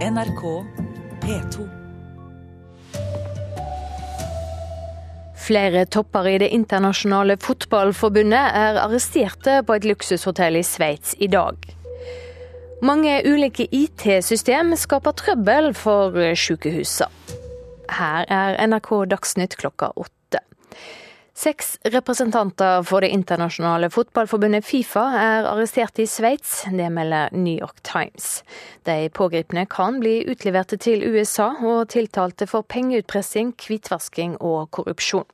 NRK P2. Flere topper i Det internasjonale fotballforbundet er arresterte på et luksushotell i Sveits i dag. Mange ulike IT-system skaper trøbbel for sykehusene. Her er NRK Dagsnytt klokka åtte. Seks representanter for Det internasjonale fotballforbundet Fifa er arrestert i Sveits. Det melder New York Times. De pågripne kan bli utleverte til USA og tiltalte for pengeutpressing, hvitvasking og korrupsjon.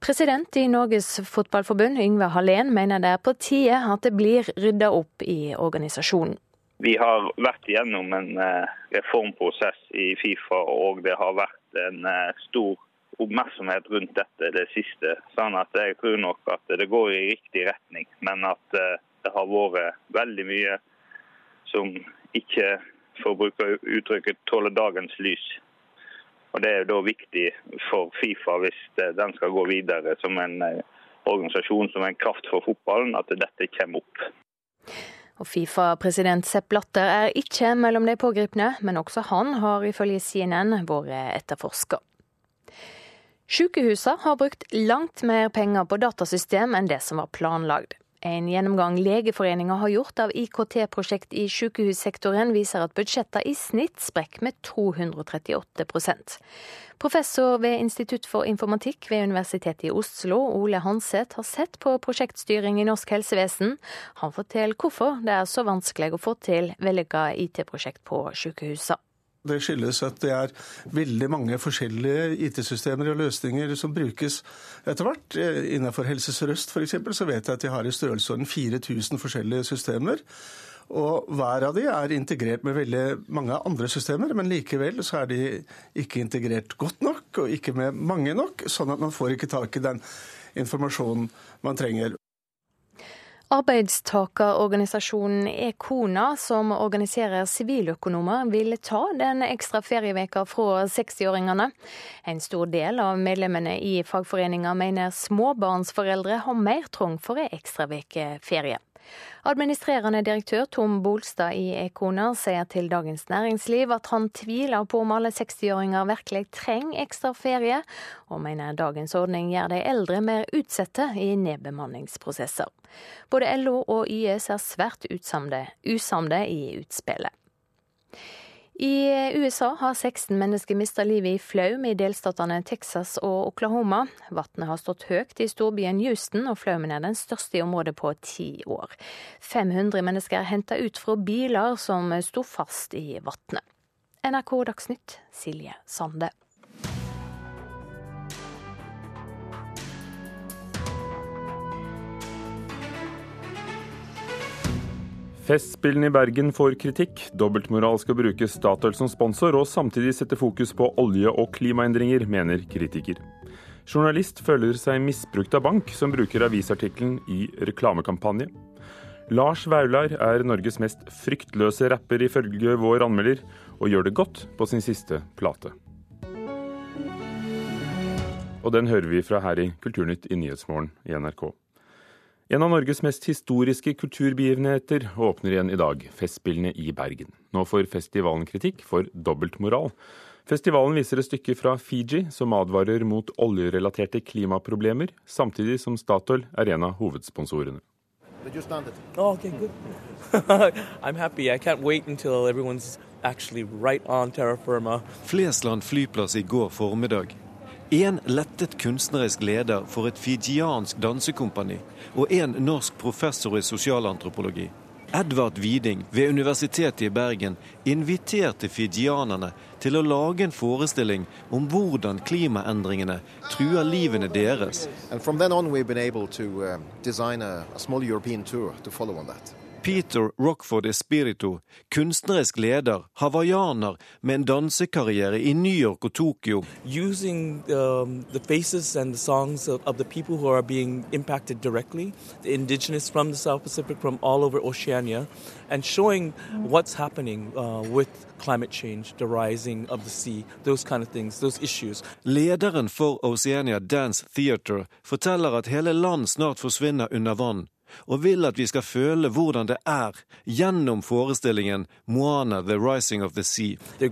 President i Norges Fotballforbund, Yngve Hallén, mener det er på tide at det blir rydda opp i organisasjonen. Vi har vært gjennom en eh, reformprosess i Fifa, og det har vært en eh, stor oppmerksomhet rundt dette det siste. Sånn at jeg tror nok at det går i riktig retning, men at eh, det har vært veldig mye som ikke, for å bruke uttrykket, tåler dagens lys. Og Det er da viktig for Fifa, hvis den skal gå videre som en eh, organisasjon som en kraft for fotballen, at dette kommer opp. Og Fifa-president Sepp Blatter er ikke mellom de pågrepne, men også han har ifølge CNN vært etterforska. Sykehusene har brukt langt mer penger på datasystem enn det som var planlagd. En gjennomgang Legeforeningen har gjort av IKT-prosjekt i sykehussektoren, viser at budsjettene i snitt sprekker med 238% Professor ved Institutt for informatikk ved Universitetet i Oslo, Ole Hanseth, har sett på prosjektstyring i norsk helsevesen. Han forteller hvorfor det er så vanskelig å få til vellykka IT-prosjekt på sykehusene. Det skyldes at det er veldig mange forskjellige IT-systemer og løsninger som brukes etter hvert. Eh, innenfor Helse Sør-Øst så vet jeg at de har i størrelsesorden 4000 forskjellige systemer. Og hver av de er integrert med veldig mange andre systemer, men likevel så er de ikke integrert godt nok, og ikke med mange nok, sånn at man får ikke tak i den informasjonen man trenger. Arbeidstakerorganisasjonen Ekona, som organiserer siviløkonomer, vil ta den ekstra ferieveka fra 60-åringene. En stor del av medlemmene i fagforeninga mener småbarnsforeldre har mer trang for ei ekstraveke ferie. Administrerende direktør Tom Bolstad i Ekona sier til Dagens Næringsliv at han tviler på om alle 60-åringer virkelig trenger ekstra ferie, og mener dagens ordning gjør de eldre mer utsatte i nedbemanningsprosesser. Både LO og YS er svært utsamde, usamde i utspillet. I USA har 16 mennesker mista livet i flaum i delstatene Texas og Oklahoma. Vannet har stått høyt i storbyen Houston, og flaumen er den største i området på ti år. 500 mennesker er henta ut fra biler som sto fast i vannet. NRK Dagsnytt, Silje Sande. Festspillene i Bergen får kritikk. Dobbeltmoral skal bruke Statoil som sponsor, og samtidig sette fokus på olje- og klimaendringer, mener kritiker. Journalist føler seg misbrukt av bank, som bruker avisartikkelen i reklamekampanje. Lars Vaular er Norges mest fryktløse rapper ifølge vår anmelder, og gjør det godt på sin siste plate. Og den hører vi fra her i Kulturnytt i Nyhetsmorgen i NRK. En av Norges mest historiske kulturbegivenheter åpner igjen i dag, Festspillene i Bergen. Nå får festivalen kritikk for dobbeltmoral. Festivalen viser et stykke fra Fiji som advarer mot oljerelaterte klimaproblemer, samtidig som Statoil er en av hovedsponsorene. Oh, okay, right Flesland flyplass i går formiddag. En lettet kunstnerisk leder for et fijiansk dansekompani og en norsk professor i sosialantropologi. Edvard Widing ved Universitetet i Bergen inviterte fijianerne til å lage en forestilling om hvordan klimaendringene truer livene deres. And from then on we've been able to uh, design a small European tour to follow on that. Peter Rockford Espirito, kunstnerisk leder, hawaiianer med en dansekarriere i New York og Tokyo. Using um, the faces and the songs of, of the people who are being impacted directly, the indigenous from the South Pacific, from all over Oceania, and showing what's happening uh, with climate change, the rising of the sea, those kind of things, those issues. Lederen for Oceania Dance Theatre forteller at hele land snart forsvinner under vann og vil at vi skal føle hvordan det er gjennom forestillingen Moana, The Rising of the Sea. Their,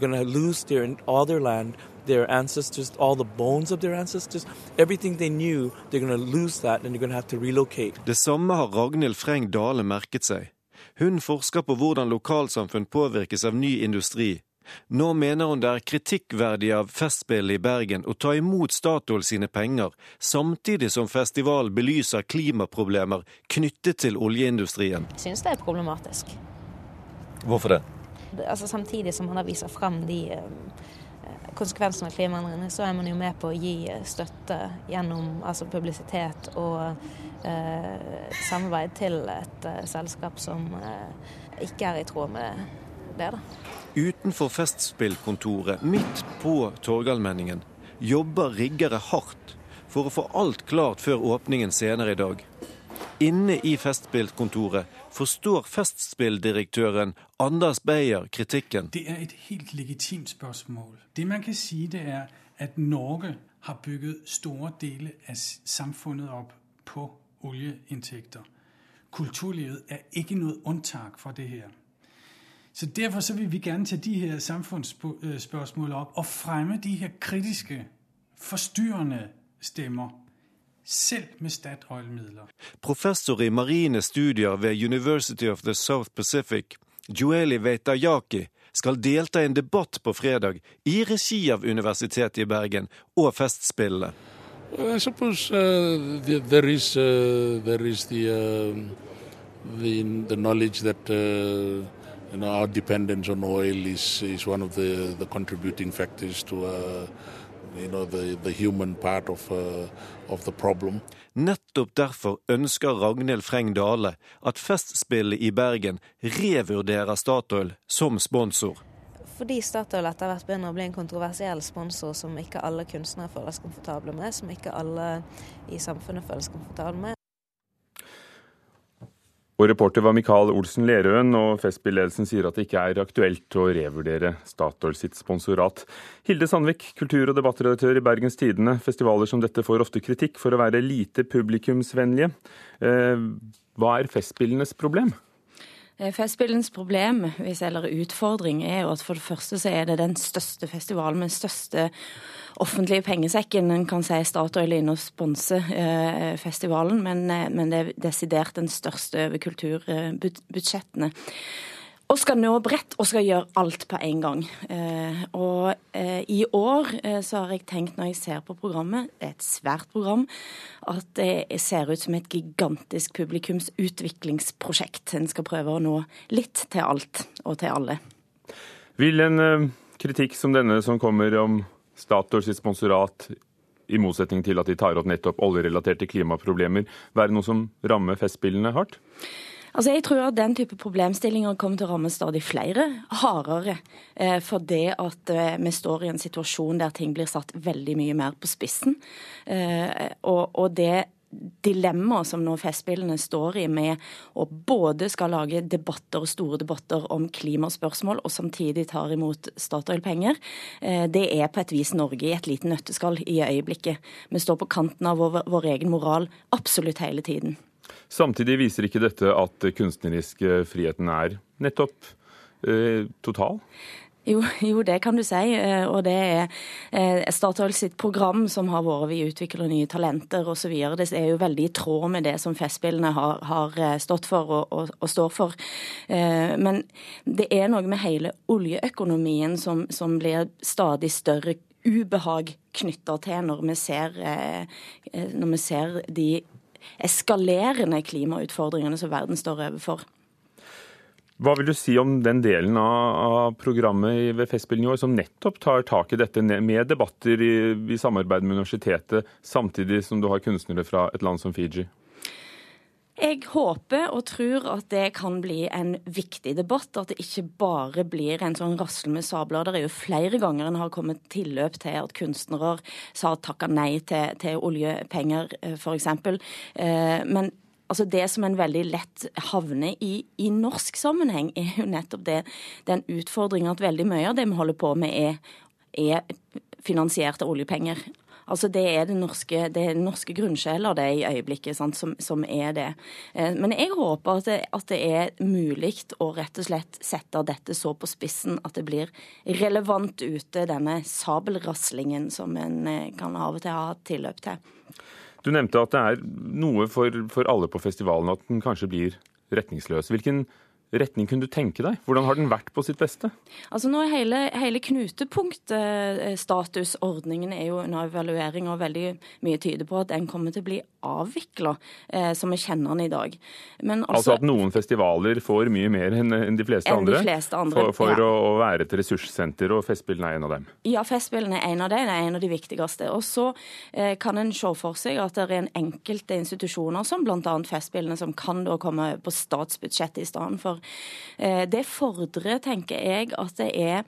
their land, their ancestors, all the bones of their ancestors, everything they knew, they're going to lose that and they're going to have to relocate. Det samme har Ragnhild Freng Dale merket seg. Hun forsker på hvordan lokalsamfunn påvirkes av ny industri. Nå mener hun det er kritikkverdig av Festspillet i Bergen å ta imot Statoil sine penger, samtidig som festivalen belyser klimaproblemer knyttet til oljeindustrien. Jeg syns det er problematisk. Hvorfor det? Altså, samtidig som man har viser frem de eh, konsekvensene av klimaendringene, så er man jo med på å gi støtte gjennom altså publisitet og eh, samarbeid til et eh, selskap som eh, ikke er i tråd med det. da. Utenfor Festspillkontoret, midt på Torgallmenningen, jobber riggere hardt for å få alt klart før åpningen senere i dag. Inne i Festspillkontoret forstår Festspilldirektøren Anders Beyer kritikken. Det er et helt legitimt spørsmål. Det man kan si, det er at Norge har bygget store deler av samfunnet opp på oljeinntekter. Kulturlivet er ikke noe unntak for det her. Så Derfor så vil vi gerne tage de her samfundsspørgsmål opp og fremme de her kritiske, forstyrrende stemmer. Selv med Statoil-midler. Professor i marine studier ved University of the South Pacific, Joeli Veitayaki, skal delta i en debatt på fredag i regi av Universitetet i Bergen og Festspillene. I suppose uh, there is uh, there is the, uh, the the knowledge that uh, you know, our dependence on oil is, is one of the, the contributing factors to uh, you know, the, the of, uh, of the problem. Nettopp derfor ønsker Ragnhild Freng Dale at Festspillet i Bergen revurderer Statoil som sponsor. Fordi Statoil etter hvert begynner å bli en kontroversiell sponsor som ikke alle kunstnere føles komfortable med, som ikke alle i samfunnet føles komfortable med. Og reporter var Mikael Olsen Lerøen, og Festspilledelsen sier at det ikke er aktuelt å revurdere Statoil sitt sponsorat. Hilde Sandvik, kultur- og debattredaktør i Bergens Tidende. Festivaler som dette får ofte kritikk for å være lite publikumsvennlige. Eh, hva er Festspillenes problem? Eh, Festspillens problem, eller utfordring, er jo at for det første så er det den største festivalen med den største offentlige pengesekken. En kan si Statoil er inne og sponser eh, festivalen, eh, men, det er desidert den største over kulturbudsjettene. Og skal nå bredt og skal gjøre alt på en gang. Eh, og eh, i år eh, så har jeg tenkt, når jeg ser på programmet, det er et svært program, at det ser ut som et gigantisk publikumsutviklingsprosjekt. En skal prøve å nå litt til alt og til alle. Vil en kritikk som denne som kommer om Statoils sponsorat, i motsetning til at de tar opp nettopp oljerelaterte klimaproblemer, være noe som rammer Festspillene hardt? Altså jeg tror at den type problemstillinger kommer til å ramme stadig flere hardere. Eh, for det at eh, vi står i en situasjon der ting blir satt veldig mye mer på spissen. Eh, og det dilemmaet som nå Festspillene står i med å både skal lage debatter og store debatter om klimaspørsmål, og samtidig tar imot Statoil-penger, det er på et vis Norge i et lite nøtteskall i øyeblikket. Vi står på kanten av vår, vår egen moral absolutt hele tiden. Samtidig viser ikke dette at kunstneriske friheten er nettopp eh, total? Jo, jo, det kan du si. Eh, og det er eh, Statoil sitt program som har vært Vi utvikler nye talenter osv. Det er jo veldig i tråd med det som Festspillene har, har eh, stått for og, og, og, står for. Men det er noe med hele oljeøkonomien som, som blir stadig større ubehag knytta til når vi ser, når vi ser de eskalerende klimautfordringene som verden står overfor. Hva vil du si om den delen av, programmet ved Festspillene i år som nettopp tar tak i dette med debatter i, i samarbeid med universitetet, samtidig som du har kunstnere fra et land som Fiji? Jeg håper og tror at det kan bli en viktig debatt. At det ikke bare blir en sånn rassel med sabler. Det er jo flere ganger en har kommet tilløp til at kunstnere sa takka nei til, til oljepenger, eh, f.eks. Eh, men altså det som en veldig lett havner i i norsk sammenheng, er jo nettopp det, den utfordringa at veldig mye av det vi holder på med, er, er finansiert av oljepenger. Altså Det er den norske, det er norske grunnsjeler det i øyeblikket sant, som, som, er det. Eh, men jeg håper at det, at det er mulig å rett og slett sette dette så på spissen at det blir relevant ute, denne sabelraslingen som en eh, kan av og til ha tilløp til. Du nevnte at det er noe for, for alle på festivalen, at den kanskje blir retningsløs. Hvilken kunne du tenke deg? Hvordan har den vært på sitt beste? Altså nå er Hele, hele knutepunktstatusordningen er jo under evaluering, og veldig mye tyder på at den kommer til å bli avvikla, eh, som vi kjenner den i dag. Altså, altså, at noen festivaler får mye mer enn de fleste enn andre? De fleste andre for, for ja. å, å, være et ressurssenter, og Festspillene er en av dem? Ja, Festspillene er en av dem. Det er en av de viktigste. Og så eh, kan en se for seg at det er en enkelte institusjoner, som bl.a. Festspillene, som kan da komme på statsbudsjettet i stedet for det fordrer, tenker jeg, at det er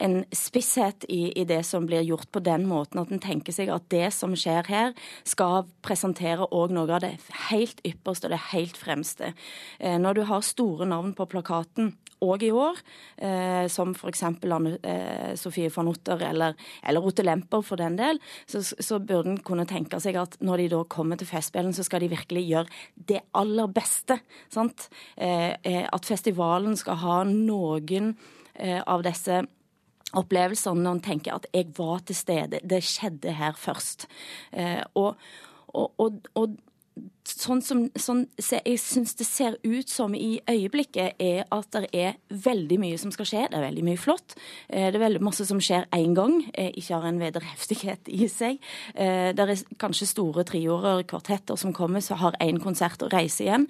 en spisshet i, i, det som blir gjort på den måten at en tenker seg at det som skjer her, skal presentere òg noe av det helt ypperste og det helt fremste. Eh, når du har store navn på plakaten, òg i år, eh, som f.eks. Eh, Sofie von Otter eller, eller Rote Lemper for den del, så, så burde en kunne tenke seg at når de da kommer til Festspillene, så skal de virkelig gjøre det aller beste. Sant? Eh, eh at festivalen skal ha noen eh, av disse opplevelsene når en tenker at 'jeg var til stede', det skjedde her først. Eh, og, og, og, og sånn som sånn, jeg syns det ser ut som i øyeblikket, er at det er veldig mye som skal skje. Det er veldig mye flott. Eh, det er veldig masse som skjer én gang, eh, ikke har en vederheftighet i seg. Eh, det er kanskje store trioer, kvartetter som kommer, så har én konsert og reiser igjen.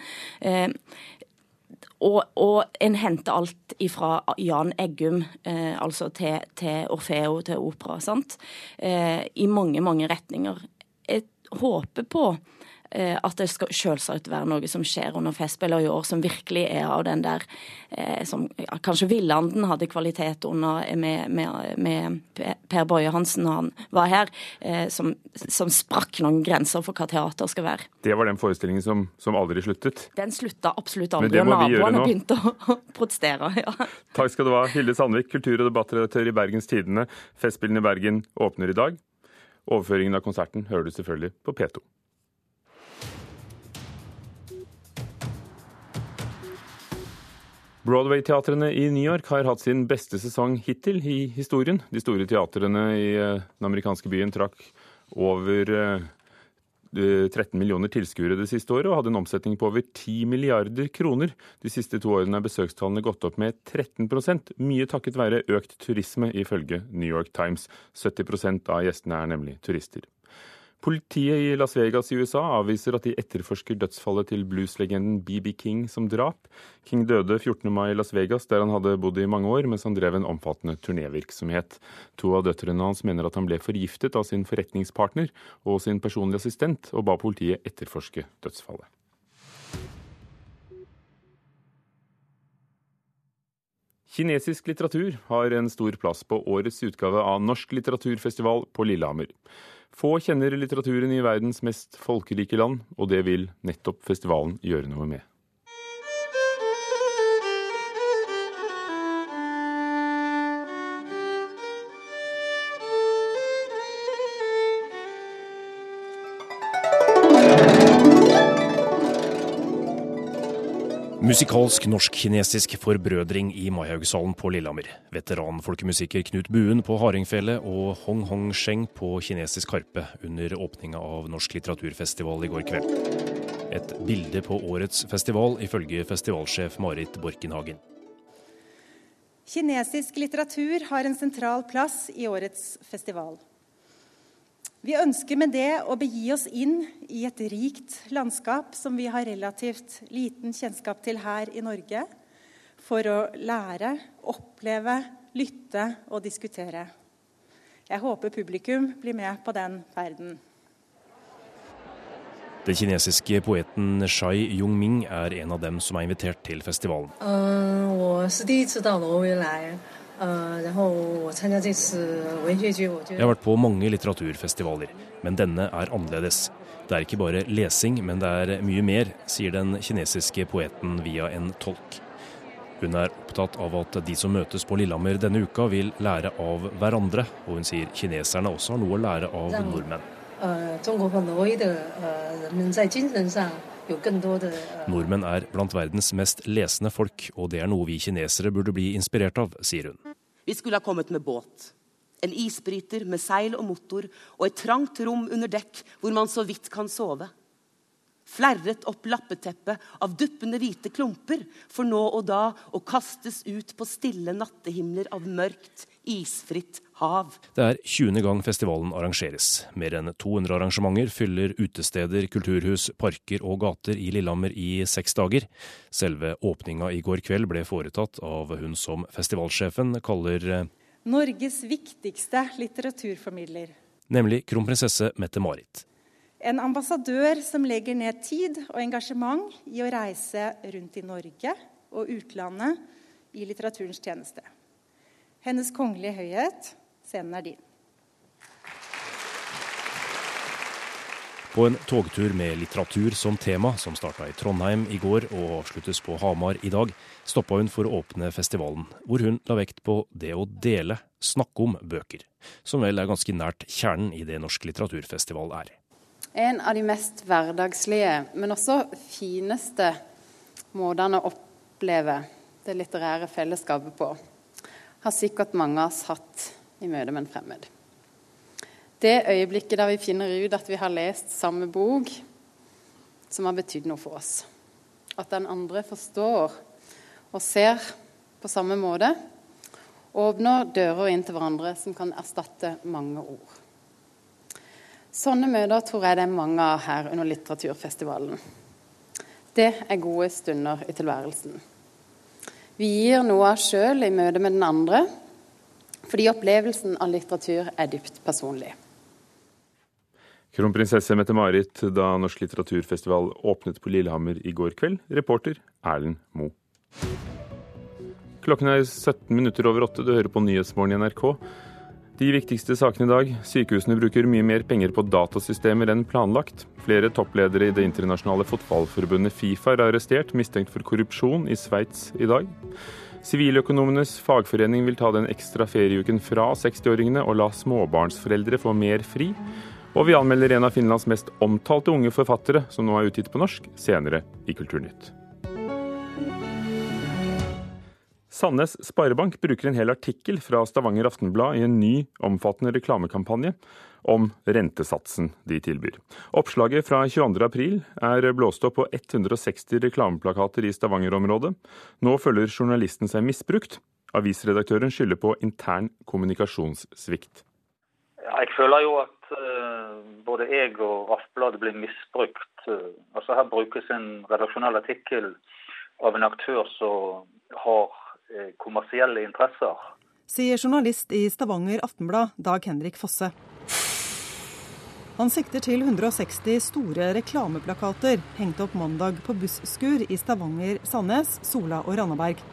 Og, og, en henter alt ifra Jan Eggum eh, altså til, til, Orfeo, til opera, sant? Eh, i mange, mange retninger. Jeg håper på at det skal selvsagt være noe som skjer under Festspillene i år, som virkelig er av den der eh, som ja, Kanskje Villanden hadde kvalitet under med, med, med Per Boje Hansen når han var her, eh, som, som, sprakk noen grenser for hva teater skal være. Det var den forestillingen som, som aldri sluttet? Den slutta absolutt aldri, og naboene begynte å protestere. Ja. Takk skal du ha, Hilde Sandvik, kultur- og debattredaktør i Bergens Tidende. Festspillene i Bergen åpner i dag. Overføringen av konserten hører du selvfølgelig på P2. Broadway-teatrene i New York har hatt sin beste sesong hittil i historien. De store teatrene i eh, den amerikanske byen trakk over 13 eh, millioner tilskuere det siste året, og hadde en omsetning på over 10 milliarder kroner. De siste to årene er besøkstallene gått opp med 13% mye takket være økt turisme, ifølge New York Times. 70% av gjestene er nemlig turister. Politiet i Las Vegas i USA avviser at de etterforsker dødsfallet til blueslegenden BB King som drap. King døde 14. mai i Las Vegas, der han hadde bodd i mange år, mens han drev en omfattende turnévirksomhet. To av døtrene hans mener at han ble forgiftet av sin forretningspartner og sin personlige assistent, og ba politiet etterforske dødsfallet. Kinesisk litteratur har en stor plass på årets utgave av Norsk litteraturfestival på Lillehammer. Få kjenner litteraturen i verdens mest folkerike land, og det vil nettopp festivalen gjøre noe med. Musikalsk norsk-kinesisk forbrødring i Maihaugsalen på Lillehammer. Veteranfolkemusiker Knut Buen på hardingfele og Hong Hong Sheng på kinesisk harpe under åpninga av Norsk litteraturfestival i går kveld. Et bilde på årets festival, ifølge festivalsjef Marit Borkenhagen. Kinesisk litteratur har en sentral plass i årets festival. Vi ønsker med det å begi oss inn i et rikt landskap som vi har relativt liten kjennskap til her i Norge, for å lære, oppleve, lytte og diskutere. Jeg håper publikum blir med på den ferden. Den kinesiske poeten Shai Yongming er en av dem som er invitert til festivalen. Uh, jeg har vært på mange litteraturfestivaler, men denne er annerledes. Det er ikke bare lesing, men det er mye mer, sier den kinesiske poeten via en tolk. Hun er opptatt av at de som møtes på Lillehammer denne uka vil lære av hverandre, og hun sier kineserne også har noe å lære av nordmenn. Nordmenn er blant verdens mest lesende folk, og det er noe vi kinesere burde bli inspirert av, sier hun. Vi skulle ha kommet med båt. En isbryter med seil og motor og et trangt rom under dekk hvor man så vidt kan sove flerret opp lappeteppet av duppende hvite klumper, for nå og da å kastes ut på stille nattehimler av mørkt, isfritt hav. Det er 20. gang festivalen arrangeres. Mer enn 200 arrangementer fyller utesteder, kulturhus, parker og gater i Lillehammer i seks dager. Selve åpninga i går kveld ble foretatt av hun som festivalsjefen kaller eh, Norges viktigste litteraturformidler. Nemlig kronprinsesse Mette-Marit. En ambassadør som legger ned tid og engasjement i å reise rundt i Norge og utlandet i litteraturens tjeneste. Hennes kongelige høyhet, scenen er din. På en togtur med litteratur som tema, som starta i Trondheim i går og avsluttes på Hamar i dag, stoppa hun for å åpne festivalen, hvor hun la vekt på det å dele, snakke om bøker, som vel er ganske nært kjernen i det Norsk litteraturfestival er. En av de mest hverdagslige, men også fineste måtene å oppleve det litterære fellesskapet på, har sikkert mange av oss hatt i møte med en fremmed. Det øyeblikket der vi finner ut at vi har lest samme bok som har betydd noe for oss. At den andre forstår og ser på samme måte, åpner dører inn til hverandre som kan erstatte mange ord. Sånne møter tror jeg det er mange av her under litteraturfestivalen. Det er gode stunder i tilværelsen. Vi gir noe av sjøl i møte med den andre, fordi opplevelsen av litteratur er dypt personlig. Kronprinsesse Mette-Marit da Norsk litteraturfestival åpnet på Lillehammer i går kveld. Reporter Erlend Moe. Klokken er 17 minutter over åtte. Du hører på Nyhetsmorgen i NRK. De viktigste sakene i dag. Sykehusene bruker mye mer penger på datasystemer enn planlagt. Flere toppledere i det internasjonale fotballforbundet Fifa er arrestert, mistenkt for korrupsjon i Sveits i dag. Siviløkonomenes fagforening vil ta den ekstra ferieuken fra 60-åringene og la småbarnsforeldre få mer fri. Og vi anmelder en av Finlands mest omtalte unge forfattere, som nå er utgitt på norsk, senere i Kulturnytt. Sandnes Sparebank bruker en hel artikkel fra Stavanger Aftenblad i en ny, omfattende reklamekampanje om rentesatsen de tilbyr. Oppslaget fra 22.4 er blåst opp på 160 reklameplakater i Stavanger-området. Nå føler journalisten seg misbrukt. Avisredaktøren skylder på intern kommunikasjonssvikt. Jeg føler jo at uh, både jeg og Aftenbladet blir misbrukt. Uh, altså Her brukes en redaksjonell artikkel av en aktør som har Eh, kommersielle interesser. Sier journalist i Stavanger Aftenblad, Dag Henrik Fosse. Han sikter til 160 store reklameplakater hengt opp mandag på busskur i Stavanger, Sandnes, Sola og Randaberg.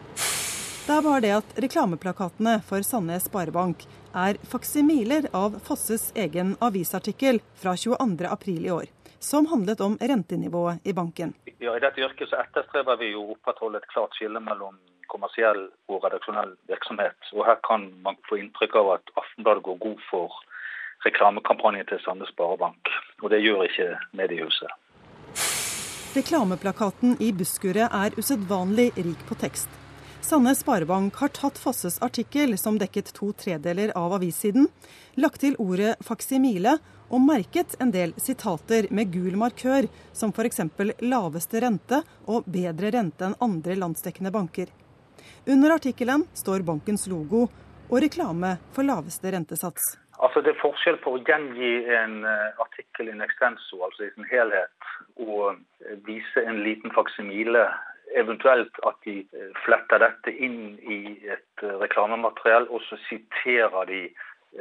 Det er bare det at reklameplakatene for Sandnes Sparebank er faksimiler av Fosses egen avisartikkel fra 22.4 i år, som handlet om rentenivået i banken. Ja, I dette yrket så etterstreber vi å opprettholde et klart skille mellom kommersiell og redaksjonell virksomhet. Og Her kan man få inntrykk av at Aftenbladet går god for reklamekampanjen til Sandnes Sparebank. Og det gjør ikke mediehuset. Reklameplakaten i busskuret er usedvanlig rik på tekst. Sandnes Sparebank har tatt Fosses artikkel, som dekket to tredeler av avissiden, lagt til ordet faksimile og merket en del sitater med gul markør, som f.eks. laveste rente og bedre rente enn andre landsdekkende banker. Under artikkelen står bankens logo og reklame for laveste rentesats. Altså Det er forskjell på å gjengi en uh, artikkel in extenso, altså i sin helhet, og uh, vise en liten faksimile. Eventuelt at de uh, fletter dette inn i et reklamemateriell, og så siterer de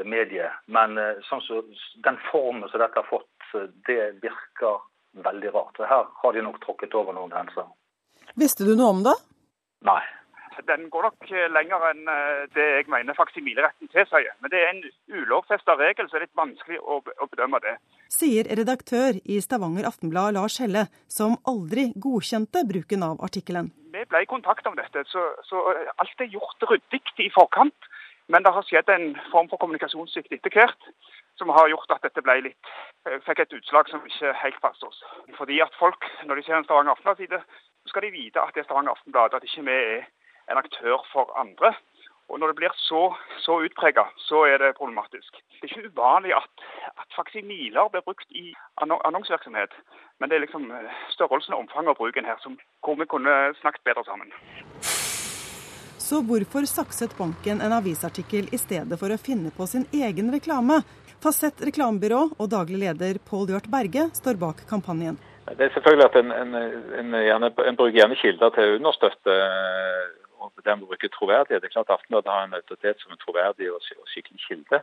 mediet. Men sånn så, den formen som dette har fått, det virker veldig rart. Her har de nok tråkket over noen grenser. Visste du noe om det? Nei. Den går nok lenger enn det jeg mener faksimileretten tilsier. Men det er en ulovfesta regel, så det er litt vanskelig å, å bedømme det. Sier redaktør i Stavanger Aftenblad Lars Helle, som aldri godkjente bruken av artikkelen. Vi ble i kontakt om dette, så, så alt er gjort ryddig i forkant. Men det har skjedd en form for kommunikasjonssvikt etter hvert som har gjort at dette ble litt, eh, fikk et utslag som ikke helt passet oss. Fordi at folk, når de ser en Stavanger Aftenblad-side, så skal de vite at det er Stavanger Aftenblad, at ikke vi er en aktør for andre. Og Når det blir så, så utprega, så er det problematisk. Det er ikke uvanlig at, at faksimiler blir brukt i annonsevirksomhet, men det er liksom eh, størrelsen og omfanget av bruken her som, hvor vi kunne snakket bedre sammen. Så hvorfor sakset banken en avisartikkel i stedet for å finne på sin egen reklame? Fasett reklamebyrå og daglig leder Pål Hjort Berge står bak kampanjen. Det er selvfølgelig at en, en, en, en bruker gjerne kilder til å understøtte og dermed bruke troverdighet. Det er klart Aftenbladet har en autoritet som en troverdig og, og skikkelig kilde.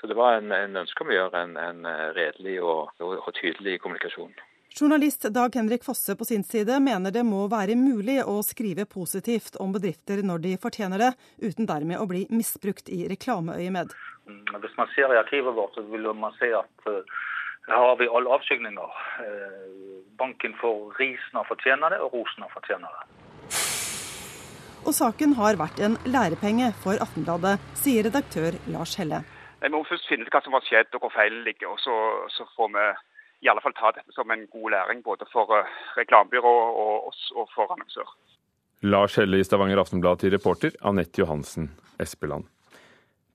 Så det var en, en ønske om å gjøre en, en redelig og, og, og tydelig kommunikasjon. Journalist Dag Henrik Fosse på sin side mener det må være mulig å skrive positivt om bedrifter når de fortjener det, uten dermed å bli misbrukt i reklameøyemed. Mm, hvis man ser i arkivet vårt, så vil man se at uh, her har vi alle avskygninger. Uh, banken får ris når fortjener det, og ros når fortjener det. Og saken har vært en lærepenge for Aftenbladet, sier redaktør Lars Helle. Vi må først finne ut hva som har skjedd og hvor feilen ligger, og så, så får vi i alle fall ta dette som en god læring både for reklamebyrået og oss og for annonsør. Lars Helle i Stavanger Aftenblad til reporter Anette Johansen Espeland.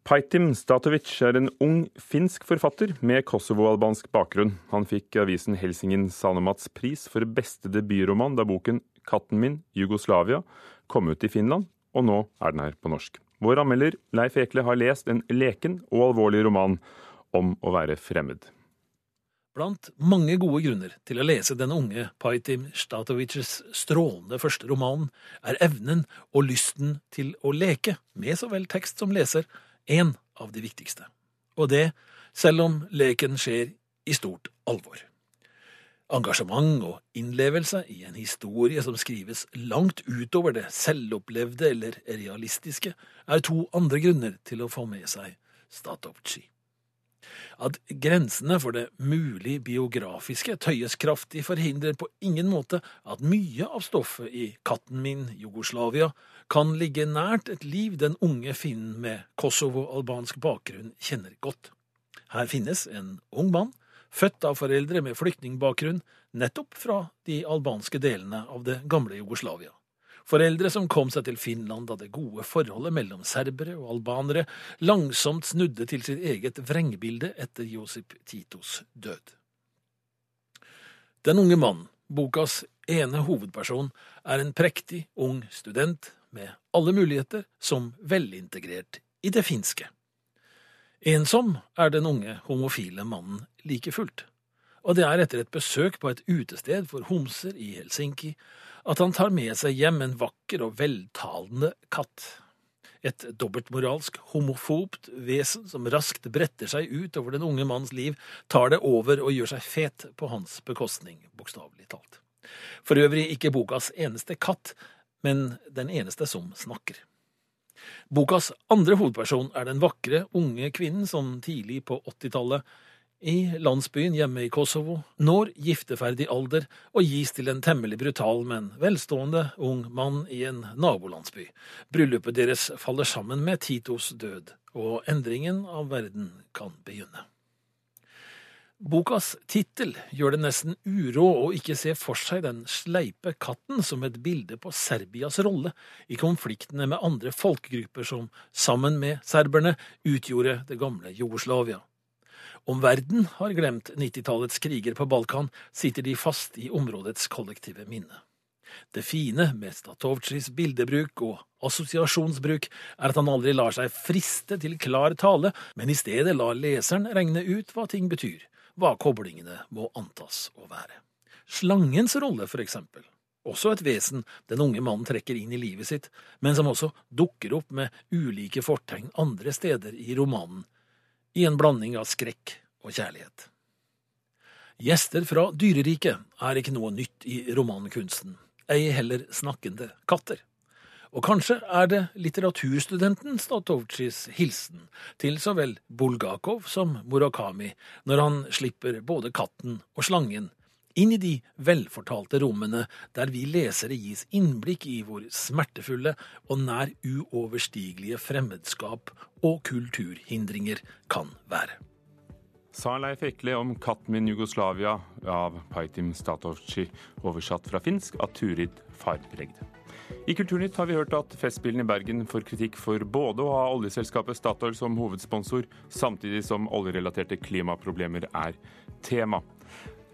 Paitim Statovic er en ung finsk forfatter med kosovo-albansk bakgrunn. Han fikk avisen Helsingin Sanomats pris for beste debutroman da boken 'Katten min Jugoslavia' kom ut i Finland, og nå er den her på norsk. Vår anmelder Leif Ekle har lest en leken og alvorlig roman om å være fremmed. Blant mange gode grunner til å lese den unge Paitim Statovics strålende første roman er evnen og lysten til å leke, med så vel tekst som leser, en av de viktigste. Og det selv om leken skjer i stort alvor. Engasjement og innlevelse i en historie som skrives langt utover det selvopplevde eller realistiske, er to andre grunner til å få med seg Statovci. At grensene for det mulig biografiske tøyes kraftig, forhindrer på ingen måte at mye av stoffet i Katten min, Jugoslavia, kan ligge nært et liv den unge finnen med kosovo-albansk bakgrunn kjenner godt. Her finnes en ung mann, født av foreldre med flyktningbakgrunn, nettopp fra de albanske delene av det gamle Jugoslavia. Foreldre som kom seg til Finland da det gode forholdet mellom serbere og albanere langsomt snudde til sitt eget vrengbilde etter Josip Titos død. Den unge mannen, bokas ene hovedperson, er en prektig ung student med alle muligheter som velintegrert i det finske. Ensom er den unge homofile mannen like fullt, og det er etter et besøk på et utested for homser i Helsinki at han tar med seg hjem en vakker og veltalende katt. Et dobbeltmoralsk, homofobt vesen som raskt bretter seg ut over den unge manns liv, tar det over og gjør seg fet på hans bekostning, bokstavelig talt. For øvrig ikke bokas eneste katt, men den eneste som snakker. Bokas andre hovedperson er den vakre, unge kvinnen som tidlig på 80-tallet i landsbyen hjemme i Kosovo, når gifteferdig alder og gis til en temmelig brutal, men velstående ung mann i en nabolandsby. Bryllupet deres faller sammen med Titos død, og endringen av verden kan begynne. Bokas tittel gjør det nesten urå å ikke se for seg den sleipe katten som et bilde på Serbias rolle i konfliktene med andre folkegrupper som sammen med serberne utgjorde det gamle Jugoslavia. Om verden har glemt 90-tallets kriger på Balkan, sitter de fast i områdets kollektive minne. Det fine med Statovcis bildebruk og assosiasjonsbruk er at han aldri lar seg friste til klar tale, men i stedet lar leseren regne ut hva ting betyr, hva koblingene må antas å være. Slangens rolle, for eksempel, også et vesen den unge mannen trekker inn i livet sitt, men som også dukker opp med ulike fortegn andre steder i romanen, i en blanding av skrekk og kjærlighet. Gjester fra dyreriket er ikke noe nytt i romankunsten, ei heller snakkende katter. Og kanskje er det litteraturstudenten Statovtsjis hilsen til så vel Bulgakov som Murakami når han slipper både katten og slangen inn i de velfortalte rommene der vi lesere gis innblikk i hvor smertefulle og nær uoverstigelige fremmedskap og kulturhindringer kan være. Sa Leif Ekle om 'Katten min Jugoslavia' av Paitim Statovci, oversatt fra finsk av Turid Farbregd. I Kulturnytt har vi hørt at Festspillene i Bergen får kritikk for både å ha oljeselskapet Statoil som hovedsponsor, samtidig som oljerelaterte klimaproblemer er tema.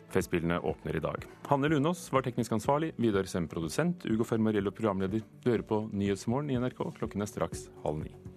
Festspillene åpner i dag. Hanne Lunås var teknisk ansvarlig, Vidar Sem produsent, Ugo Fermariello programleder. Du hører på Nyhetsmorgen i NRK. Klokken er straks halv ni.